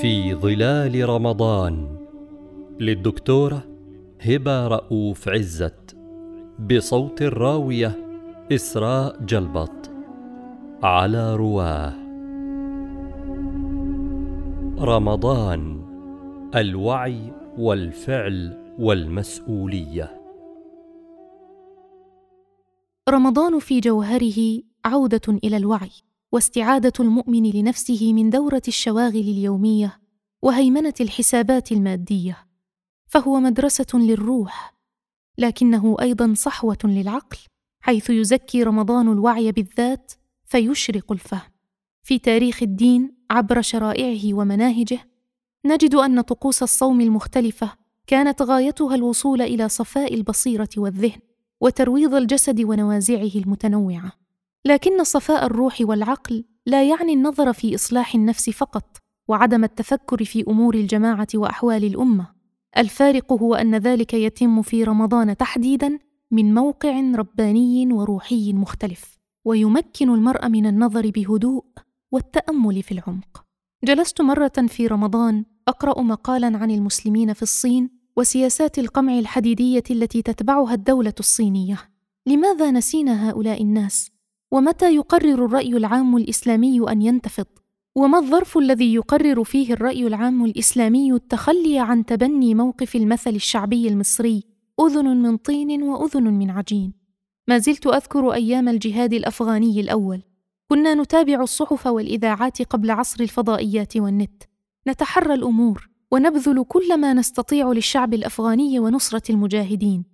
في ظلال رمضان للدكتورة هبة رؤوف عزت بصوت الراوية إسراء جلبط على رواه. رمضان الوعي والفعل والمسؤولية. رمضان في جوهره عودة إلى الوعي. واستعادة المؤمن لنفسه من دورة الشواغل اليومية وهيمنة الحسابات المادية. فهو مدرسة للروح لكنه أيضا صحوة للعقل حيث يزكي رمضان الوعي بالذات فيشرق الفهم. في تاريخ الدين عبر شرائعه ومناهجه نجد أن طقوس الصوم المختلفة كانت غايتها الوصول إلى صفاء البصيرة والذهن وترويض الجسد ونوازعه المتنوعة. لكن صفاء الروح والعقل لا يعني النظر في إصلاح النفس فقط وعدم التفكر في أمور الجماعة وأحوال الأمة. الفارق هو أن ذلك يتم في رمضان تحديدا من موقع رباني وروحي مختلف ويمكن المرء من النظر بهدوء والتأمل في العمق. جلست مرة في رمضان أقرأ مقالا عن المسلمين في الصين وسياسات القمع الحديدية التي تتبعها الدولة الصينية. لماذا نسينا هؤلاء الناس؟ ومتى يقرر الرأي العام الإسلامي أن ينتفض؟ وما الظرف الذي يقرر فيه الرأي العام الإسلامي التخلي عن تبني موقف المثل الشعبي المصري؟ أذن من طين وأذن من عجين. ما زلت أذكر أيام الجهاد الأفغاني الأول. كنا نتابع الصحف والإذاعات قبل عصر الفضائيات والنت. نتحرى الأمور ونبذل كل ما نستطيع للشعب الأفغاني ونصرة المجاهدين.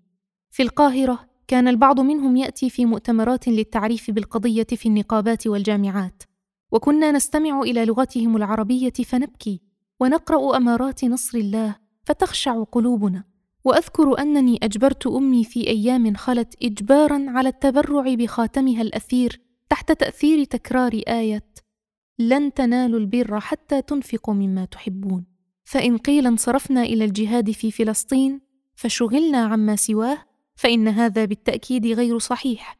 في القاهرة كان البعض منهم يأتي في مؤتمرات للتعريف بالقضية في النقابات والجامعات. وكنا نستمع إلى لغتهم العربية فنبكي ونقرأ أمارات نصر الله فتخشع قلوبنا. وأذكر أنني أجبرت أمي في أيام خلت إجبارا على التبرع بخاتمها الأثير تحت تأثير تكرار آية لن تنالوا البر حتى تنفقوا مما تحبون فإن قيل انصرفنا إلى الجهاد في فلسطين فشغلنا عما سواه فإن هذا بالتأكيد غير صحيح.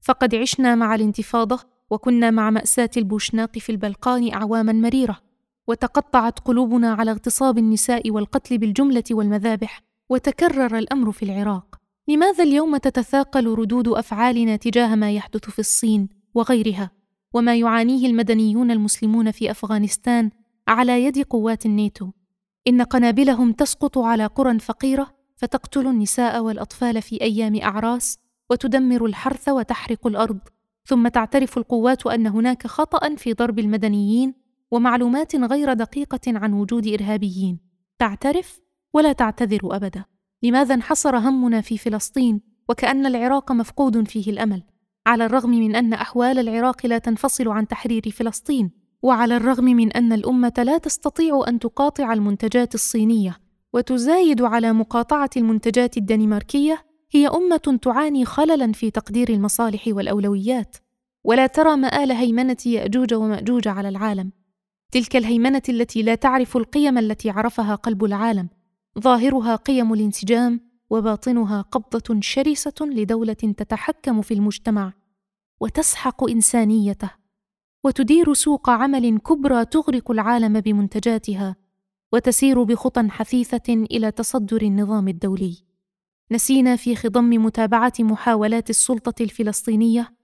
فقد عشنا مع الانتفاضة وكنا مع مأساة البوشناق في البلقان أعواما مريرة وتقطعت قلوبنا على اغتصاب النساء والقتل بالجملة والمذابح وتكرر الأمر في العراق. لماذا اليوم تتثاقل ردود أفعالنا تجاه ما يحدث في الصين وغيرها وما يعانيه المدنيون المسلمون في أفغانستان على يد قوات الناتو؟ إن قنابلهم تسقط على قرى فقيرة فتقتل النساء والأطفال في أيام أعراس وتدمر الحرث وتحرق الأرض ثم تعترف القوات أن هناك خطأ في ضرب المدنيين ومعلومات غير دقيقة عن وجود إرهابيين. تعترف ولا تعتذر أبدا. لماذا انحصر همنا في فلسطين وكأن العراق مفقود فيه الأمل؟ على الرغم من أن أحوال العراق لا تنفصل عن تحرير فلسطين وعلى الرغم من أن الأمة لا تستطيع أن تقاطع المنتجات الصينية. وتزايد على مقاطعة المنتجات الدنماركية هي أمة تعاني خللا في تقدير المصالح والأولويات. ولا ترى مآل هيمنة يأجوج ومأجوج على العالم. تلك الهيمنة التي لا تعرف القيم التي عرفها قلب العالم. ظاهرها قيم الانسجام وباطنها قبضة شرسة لدولة تتحكم في المجتمع. وتسحق إنسانيته. وتدير سوق عمل كبرى تغرق العالم بمنتجاتها. وتسير بخطى حثيثة إلى تصدر النظام الدولي. نسينا في خضم متابعة محاولات السلطة الفلسطينية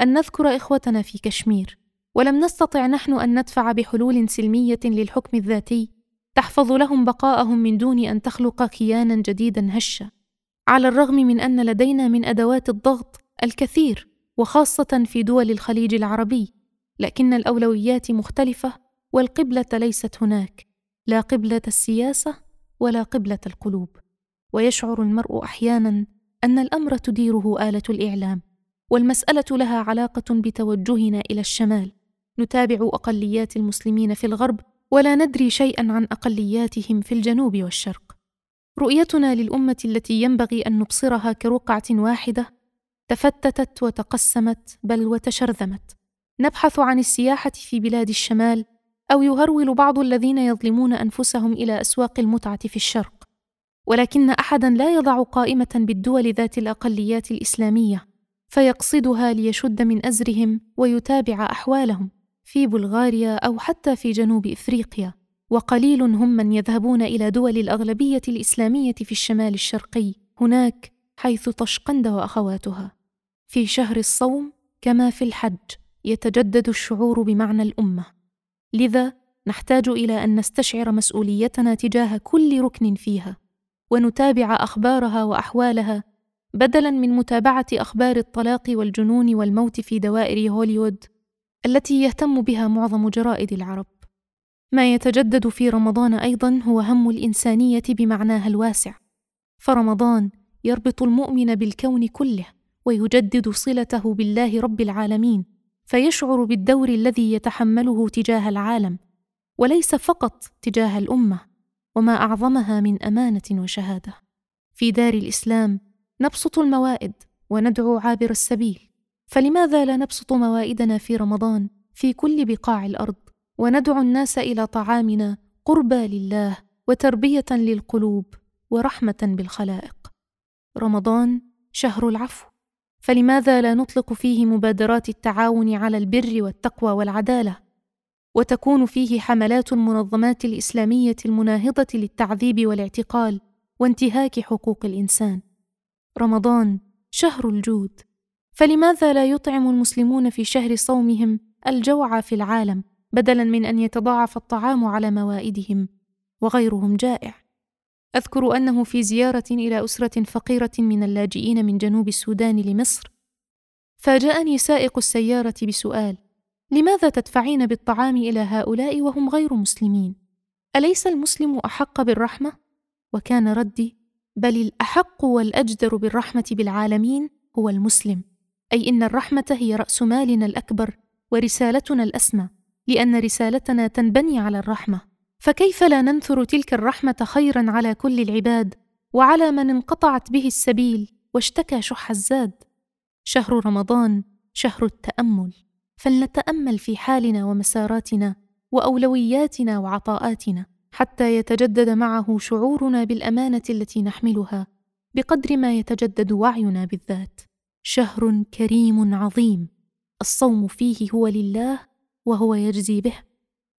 أن نذكر إخوتنا في كشمير ولم نستطع نحن أن ندفع بحلول سلمية للحكم الذاتي تحفظ لهم بقاءهم من دون أن تخلق كيانا جديدا هشا على الرغم من أن لدينا من أدوات الضغط الكثير وخاصة في دول الخليج العربي لكن الأولويات مختلفة والقبلة ليست هناك. لا قبلة السياسة ولا قبلة القلوب ويشعر المرء أحيانا أن الأمر تديره آلة الإعلام والمسألة لها علاقة بتوجهنا إلى الشمال. نتابع أقليات المسلمين في الغرب ولا ندري شيئا عن أقلياتهم في الجنوب والشرق. رؤيتنا للأمة التي ينبغي أن نبصرها كرقعة واحدة تفتتت وتقسمت بل وتشرذمت. نبحث عن السياحة في بلاد الشمال أو يهرول بعض الذين يظلمون أنفسهم إلى أسواق المتعة في الشرق. ولكن أحدا لا يضع قائمة بالدول ذات الأقليات الإسلامية فيقصدها ليشد من أزرهم ويتابع أحوالهم في بلغاريا أو حتى في جنوب إفريقيا. وقليل هم من يذهبون إلى دول الأغلبية الإسلامية في الشمال الشرقي هناك حيث طشقند وأخواتها. في شهر الصوم كما في الحج يتجدد الشعور بمعنى الأمة. لذا نحتاج إلى أن نستشعر مسؤوليتنا تجاه كل ركن فيها ونتابع أخبارها وأحوالها بدلا من متابعة أخبار الطلاق والجنون والموت في دوائر هوليوود التي يهتم بها معظم جرائد العرب. ما يتجدد في رمضان أيضا هو هم الإنسانية بمعناها الواسع. فرمضان يربط المؤمن بالكون كله ويجدد صلته بالله رب العالمين. فيشعر بالدور الذي يتحمله تجاه العالم وليس فقط تجاه الأمة وما أعظمها من أمانة وشهادة. في دار الإسلام نبسط الموائد وندعو عابر السبيل. فلماذا لا نبسط موائدنا في رمضان في كل بقاع الأرض وندعو الناس إلى طعامنا قربى لله وتربية للقلوب ورحمة بالخلائق؟ رمضان شهر العفو. فلماذا لا نطلق فيه مبادرات التعاون على البر والتقوى والعدالة؟ وتكون فيه حملات المنظمات الإسلامية المناهضة للتعذيب والاعتقال وانتهاك حقوق الإنسان. رمضان شهر الجود. فلماذا لا يطعم المسلمون في شهر صومهم الجوع في العالم بدلا من أن يتضاعف الطعام على موائدهم؟ وغيرهم جائع. أذكر أنه في زيارة إلى أسرة فقيرة من اللاجئين من جنوب السودان لمصر فاجأني سائق السيارة بسؤال لماذا تدفعين بالطعام إلى هؤلاء وهم غير مسلمين؟ أليس المسلم أحق بالرحمة؟ وكان ردي بل الأحق والأجدر بالرحمة بالعالمين هو المسلم أي إن الرحمة هي رأس مالنا الأكبر ورسالتنا الأسمى لأن رسالتنا تنبني على الرحمة. فكيف لا ننثر تلك الرحمة خيرا على كل العباد وعلى من انقطعت به السبيل واشتكى شح الزاد؟ شهر رمضان شهر التأمل فلنتأمل في حالنا ومساراتنا وأولوياتنا وعطاءاتنا حتى يتجدد معه شعورنا بالأمانة التي نحملها بقدر ما يتجدد وعينا بالذات. شهر كريم عظيم الصوم فيه هو لله وهو يجزي به.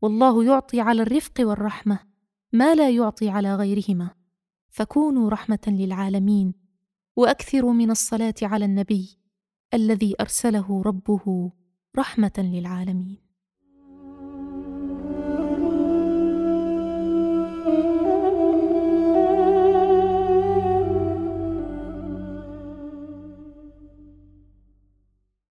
والله يعطي على الرفق والرحمة ما لا يعطي على غيرهما. فكونوا رحمة للعالمين وأكثروا من الصلاة على النبي الذي أرسله ربه رحمة للعالمين.